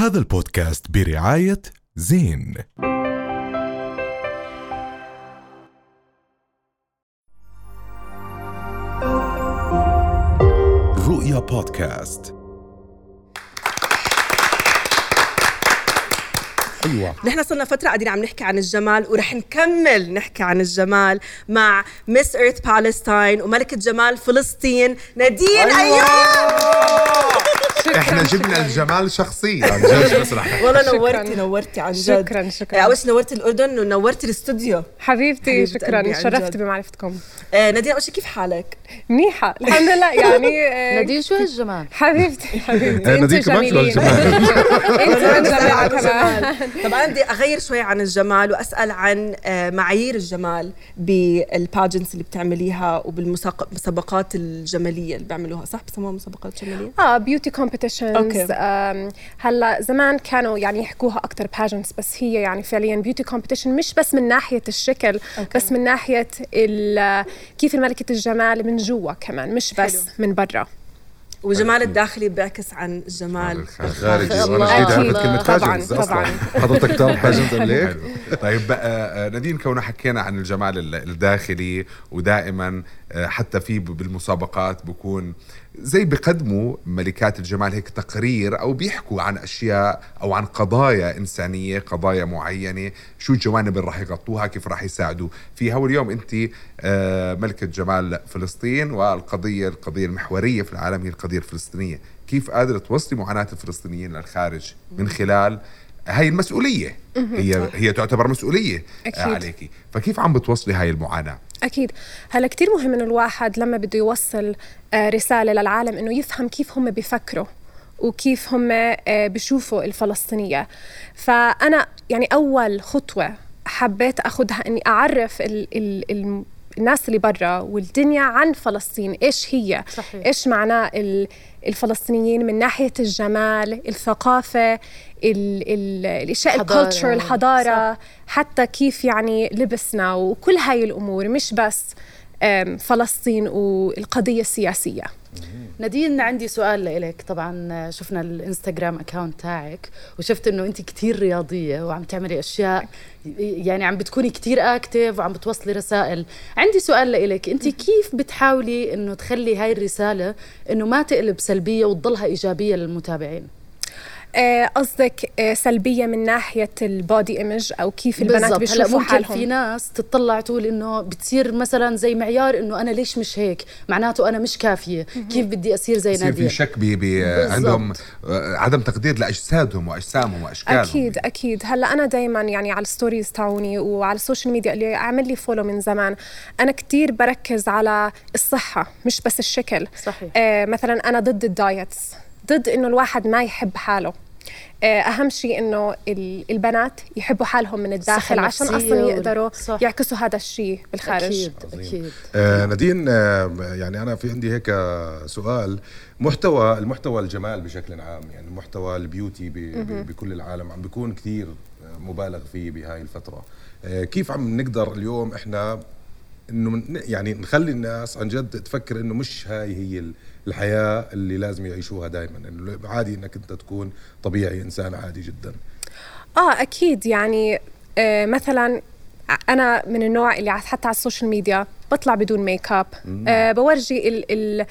هذا البودكاست برعاية زين. رؤيا بودكاست. أيوه. نحن صرنا فترة قاعدين عم نحكي عن الجمال ورح نكمل نحكي عن الجمال مع مس ايرث بالستاين وملكة جمال فلسطين نادين أيوب إحنا جبنا الجمال شخصيا عن جد بس رح والله شكراً. نورتي نورتي عن جد. شكراً، شكراً. أول شيء نورتي الأردن ونورتي الاستوديو. حبيبتي شكرا. شرفت. بمعرفتكم. آه نادين أول شيء كيف حالك؟ منيحة الحمد لله. يعني آه، نادين شو هالجمال؟ حبيبتي حبيبتي. آه، نادين كمان شو جميلين. انت كمان. الجمال. طب أنا بدي أغير شوي عن الجمال وأسأل عن آه، معايير الجمال بال pageants اللي بتعمليها وبالمسابقات الجمالية اللي بيعملوها صح؟ بسموها مسابقات جمالية؟ آه beauty competitions okay. هلا زمان كانوا يعني يحكوها أكثر pageants بس هي يعني فعليا beauty competition مش بس من ناحية الشكل okay. بس من ناحية ال- كيف ملكه الجمال من جوا كمان مش بس حلو. من برا وجمال الداخلي بيعكس عن الجمال الخارجي. وأنا جديد. عرفت كلمه طبعاً، pageants أصلا طبعاً. حضرتك تعرف pageants؟ حلو. طيب بقى آه، نادين كوننا حكينا عن الجمال ال- الداخلي ودائما آه، حتى في بالمسابقات بكون زي بقدموا ملكات الجمال هيك تقرير أو بيحكوا عن أشياء أو عن قضايا إنسانية قضايا معينة شو الجوانب اللي راح يغطوها كيف راح يساعدوا فيها. واليوم أنت آه، ملكة جمال فلسطين والقضية القضية المحورية في العالم هي القضية الفلسطينية. كيف قادرة توصلي معاناة الفلسطينيين للخارج من خلال هاي المسؤولية. هي هي تعتبر مسؤولية. أكيد. أكيد. عليكي فكيف عم بتوصلي هاي المعاناة؟ أكيد. هلا كتير مهم إنه الواحد لما بده يوصل آه، رسالة للعالم إنه يفهم كيف هم بيفكروا وكيف هم آه، بيشوفوا الفلسطينية. فأنا يعني أول خطوة حبيت أخذها إني أعرف ال ال ال الناس اللي برا والدنيا عن فلسطين إيش هي صحيح. إيش معناه ال- الفلسطينيين من ناحية الجمال الثقافة ال ال الأشياء حضارة. الكولتشر الحضارة حتى كيف يعني لبسنا وكل هاي الأمور مش بس فلسطين والقضية السياسية. نادين عندي سؤال لإلك. طبعا شفنا الإنستغرام أكاونت تاعك وشفت إنه أنت كتير رياضية وعم تعملي أشياء يعني عم بتكوني كتير اكتف وعم بتوصلي رسائل. عندي سؤال لإلك. أنت كيف بتحاولي إنه تخلي هاي الرسالة إنه ما تقلب سلبية وتضلها إيجابية للمتابعين؟ قصدك آه، سلبية من ناحية ال body image أو كيف البنات بيشوفوا ممكن حالهم؟ في ناس تطلع تقول إنه بتصير مثلا زي معيار إنه أنا ليش مش هيك؟ معناته أنا مش كافية. كيف بدي أصير زي يصير في نادية؟ شك بي بي. عندهم آه، عدم تقدير لأجسادهم وأجسامهم وأشكالهم. أكيد أكيد. هلا أنا دائما يعني على ال stories تاعوني وعلى ال social media اللي عامل لي follow من زمان أنا كتير بركز على الصحة مش بس الشكل. صحيح. آه مثلا أنا ضد ال diets. ضد إنه الواحد ما يحب حاله. آه، أهم شيء إنه ال- البنات يحبوا حالهم من الداخل عشان أصلا يقدروا صح. يعكسوا هذا الشيء بالخارج. أكيد أكيد. آه نادين آه يعني أنا في عندي هيك سؤال. محتوى المحتوى الجمال بشكل عام يعني المحتوى البيوتي بكل العالم عم بيكون كثير مبالغ فيه بهاي الفترة. آه كيف عم نقدر اليوم إحنا إنه من يعني نخلي الناس عن جد تفكر إنه مش هاي هي ال- الحياة اللي لازم يعيشوها دائما إنه عادي إنك أنت تكون طبيعي إنسان عادي جدا. آه أكيد. يعني آه مثلا أنا من النوع اللي حتى على ال social media بطلع بدون ميك اب آه بورجي ال ال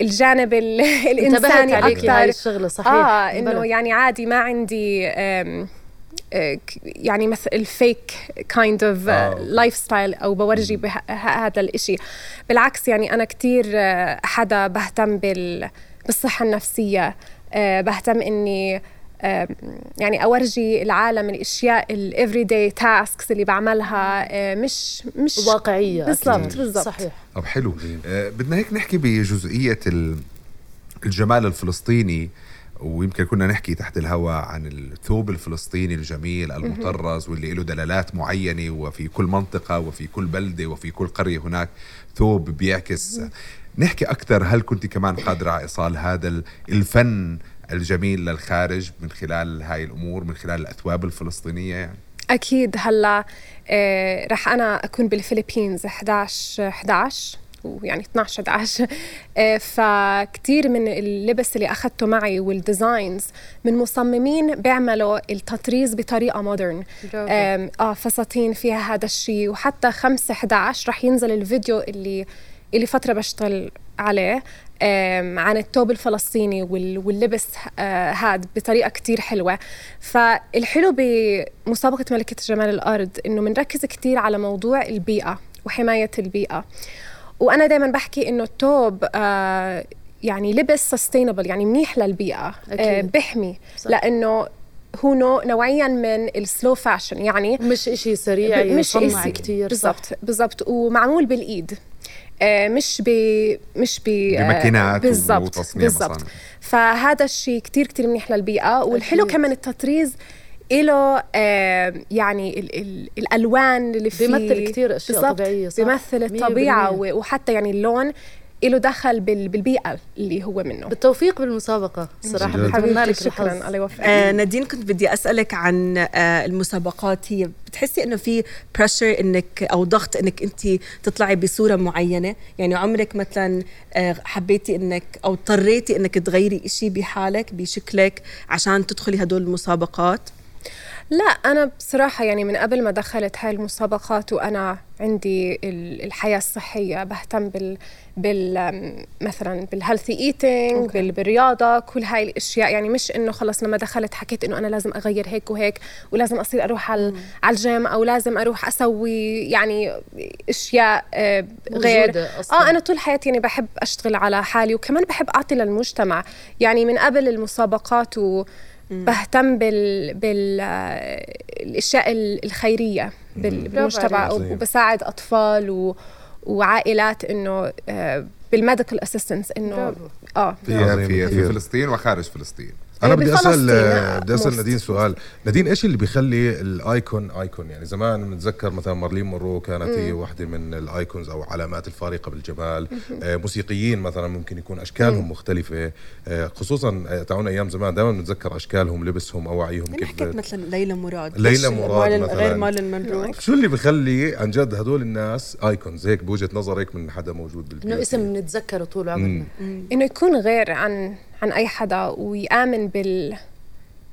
الجانب الإنساني أكثر الشغلة صحيح. آه إنه. يعني عادي ما عندي آه، يعني مثل ال fake kind of آه. lifestyle أو بورجي هذا الإشي. بالعكس يعني أنا كثير حدا بهتم بال بالصحة النفسية. آه، بهتم إني يعني أورجي العالم الأشياء ال everyday tasks اللي بعملها آه، مش مش واقعية بالضبط. بالضبط. صحيح. طب حلو. آه بدنا هيك نحكي بجزئية ال- الجمال الفلسطيني. ويمكن كنا نحكي تحت الهواء عن الثوب الفلسطيني الجميل المطرز واللي له دلالات معينة وفي كل منطقة وفي كل بلدة وفي كل قرية هناك ثوب بيعكس. نحكي أكثر هل كنت كمان قادرة على إيصال هذا ال- الفن الجميل للخارج من خلال هاي الأمور من خلال الأثواب الفلسطينية يعني؟ أكيد هلأ آه، رح أنا أكون بال Philippines 11 11 ويعني 12 11 آه، فكتير من اللبس اللي اخذته معي وال designs من مصممين بيعملوا التطريز بطريقة modern. آه فساتين فيها هذا الشيء وحتى 5 11 رح ينزل الفيديو اللي اللي فترة بشتغل عليه عن الثوب الفلسطيني وال- واللبس آه، هاد بطريقة كتير حلوة. فالحلو بمسابقة ملكة جمال الأرض إنه بنركز كتير على موضوع البيئة وحماية البيئة. وأنا دايما بحكي إنه الثوب آه، يعني لبس سستينبل يعني منيح للبيئة آه، أكيد. بحمي صح. لأنه هو نوع نوعيا من السلو فاشن يعني مش إشي سريع مش إشي- كتير صح. بالضبط بالضبط ومعمول بالإيد آه، مش ب مش ب آه، بماكينات بالضبط بالضبط. فهذا الشيء كتير كتير منيح للبيئة والحلو أكيد. كمان التطريز له آه يعني ال ال الألوان اللي فيه بيمثل كتير أشياء بالضبط، طبيعية، صح؟ بيمثل الطبيعة وحتى يعني اللون له دخل بال- بالبيئة اللي هو منه. بالتوفيق بالمسابقة صراحة جد. بتمنى لك حبيبتي شكرا الله يوفقك. آه نادين كنت بدي أسألك عن آه المسابقات. هي بتحسي إنه في pressure إنك أو ضغط إنك أنت تطلعي بصورة معينة؟ يعني عمرك مثلا آه حبيتي إنك أو اضطريتي إنك تغيري إشي بحالك بشكلك عشان تدخلي هدول المسابقات؟ لا أنا بصراحة يعني من قبل ما دخلت هاي المسابقات وأنا عندي ال- الحياة الصحية بهتم بال بال مثلا بال healthy eating بال بالرياضة كل هاي الأشياء. يعني مش إنه خلص لما دخلت حكيت إنه أنا لازم أغير هيك وهيك ولازم أصير أروح على على الجيم أو لازم أروح أسوي يعني أشياء آه، غير. أصلاً. آه أنا طول حياتي يعني بحب أشتغل على حالي وكمان بحب أعطي للمجتمع. يعني من قبل المسابقات و بهتم بال بال الأشياء ال- الخيرية بال- بالمجتمع. وبساعد أطفال و وعائلات إنه آه، بال medical assistance إنه. آه في, في. فلسطين وخارج فلسطين أنا إيه، بدي أسأل آه، بدي أسأل. نادين سؤال. نادين إيش اللي بيخلي ال icon icon؟ يعني زمان بنتذكر مثلا مارلين مونرو كانت هي واحدة من ال icons أو علامات الفارقة بالجمال آه، موسيقيين مثلا ممكن يكون أشكالهم مختلفة. آه، خصوصا آه، تعون أيام زمان دائما بنتذكر أشكالهم لبسهم اوعيهم أنا كيف حكيت مثلا ليلى مراد ليلى مراد مثلاً. غير مارلين مونرو. شو اللي بخلي عن جد هدول الناس icons؟ هيك بوجهة نظرك من حدا موجود بال beauty إنه اسم نتذكره طول عمرنا. إنه يكون غير عن عن أي حدا ويآمن بال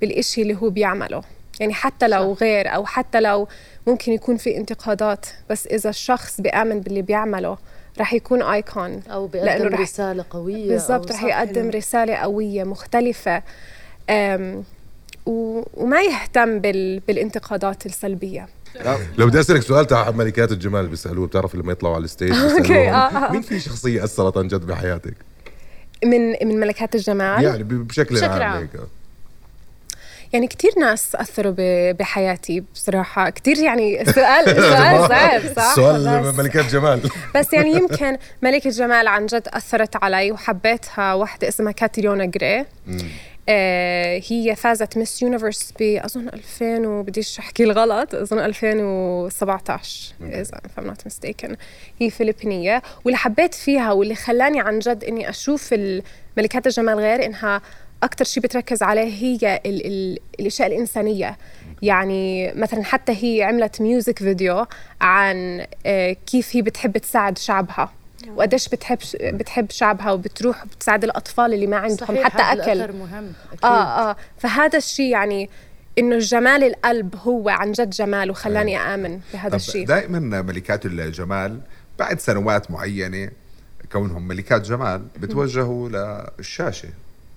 بالإشي اللي هو بيعمله. يعني حتى لو غير أو حتى لو ممكن يكون في انتقادات بس إذا الشخص بيآمن باللي بيعمله رح يكون ايكون أو لأنه بيقدم رح- رسالة قوية بالضبط أو رح صح. يقدم رسالة قوية مختلفة. أم و- وما يهتم بال بالانتقادات السلبية. لو بدي أسألك سؤال تاع ملكات الجمال بيسألوه بتعرف لما يطلعوا على الستيج بيسألوهم آه، آه. مين في شخصية أثرت عن جد بحياتك؟ من من ملكات الجمال. يعني بشكل, بشكل عام, يعني كتير ناس أثروا بحياتي بصراحة. كتير يعني سؤال سؤال صعب صح؟ سؤال ملكات جمال. بس يعني يمكن ملكة جمال عن جد أثرت علي وحبيتها. واحدة اسمها كاتريونا جري هي فازت Miss Universe بأظن 2000 وبديش أحكي الغلط أظن 2017 إذا I'm not mistaken. هي فلبينية. واللي حبيت فيها واللي خلاني عن جد إني أشوف ملكات الجمال غير إنها أكتر شيء بتركز عليه هي ال ال الأشياء الإنسانية. يعني مثلا حتى هي عملت ميوزك فيديو عن آه، كيف هي بتحب تساعد شعبها. وقديش بتحب بتحب شعبها وبتروح وبتساعد الأطفال اللي ما عندهم صحيح حتى هذا أكل. مهم أكيد. آه آه فهذا الشيء يعني إنه جمال القلب هو عن جد جمال وخلاني آمن بهذا الشيء دائما ملكات الجمال بعد سنوات معينة كونهم ملكات جمال بتوجهوا للشاشة.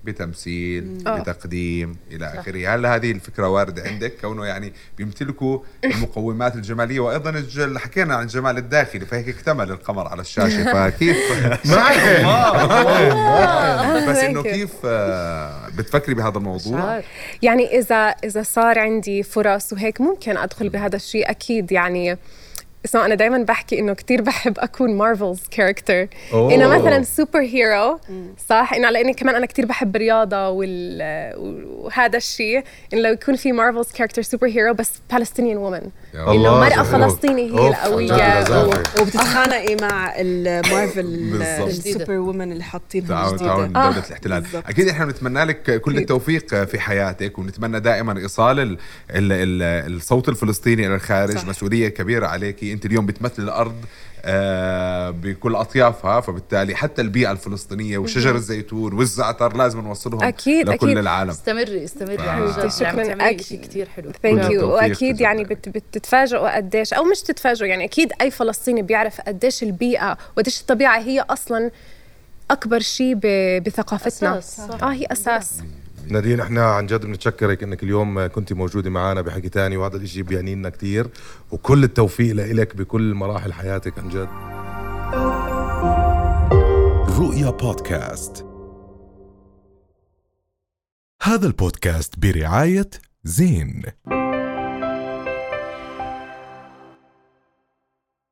بتمثيل آه. بتقديم إلى آخره. هل هذه الفكرة واردة عندك؟ كونه يعني بيمتلكوا المقومات الجمالية وأيضا حكينا عن الجمال الداخلي فهيك اكتمل القمر على الشاشة. فكيف؟ بس إنه. كيف آه، بتفكري بهذا الموضوع. يعني إذا إذا صار عندي فرص وهيك ممكن أدخل بهذا الشيء أكيد يعني اسمع أنا دائما بحكي إنه كتير بحب أكون Marvel's character. إنه مثلا super hero صح إنه لاني كمان أنا كتير بحب الرياضة وال وهذا الشيء إنه لو يكون في Marvel's character super hero بس Palestinian woman إنه حلو. فلسطينية هي لذاذة. وبتتخانقي مع المارفل. ال super woman اللي حاطينها تعون جديدة تعون آه. دولة الاحتلال بالضبط. أكيد إحنا بنتمنى لك كل التوفيق في حياتك ونتمنى دائما إيصال ال ال ال الصوت الفلسطيني إلى الخارج صح. مسؤولية كبيرة عليك أنت اليوم بتمثل الأرض آه، بكل أطيافها فبالتالي حتى البيئة الفلسطينية وشجر الزيتون والزعتر لازم نوصلهم أكيد، لكل أكيد. العالم استمري استمري آه. عن جد شكراً. عم تعملي أكيد. شيء كثير حلو thank you وأكيد يعني بت بتتفاجئوا قديش أو مش تتفاجئوا يعني أكيد أي فلسطيني بيعرف قديش البيئة وقديش الطبيعة هي أصلا أكبر شيء ب- بثقافتنا أساس، صح. آه هي أساس نادين إحنا عن جد بنتشكرك إنك اليوم كنت موجودة معنا بحكي تاني وهذا الإشي بيعني لنا كثير وكل التوفيق لك بكل مراحل حياتك عن جد. رؤيا بودكاست. هذا البودكاست برعاية زين.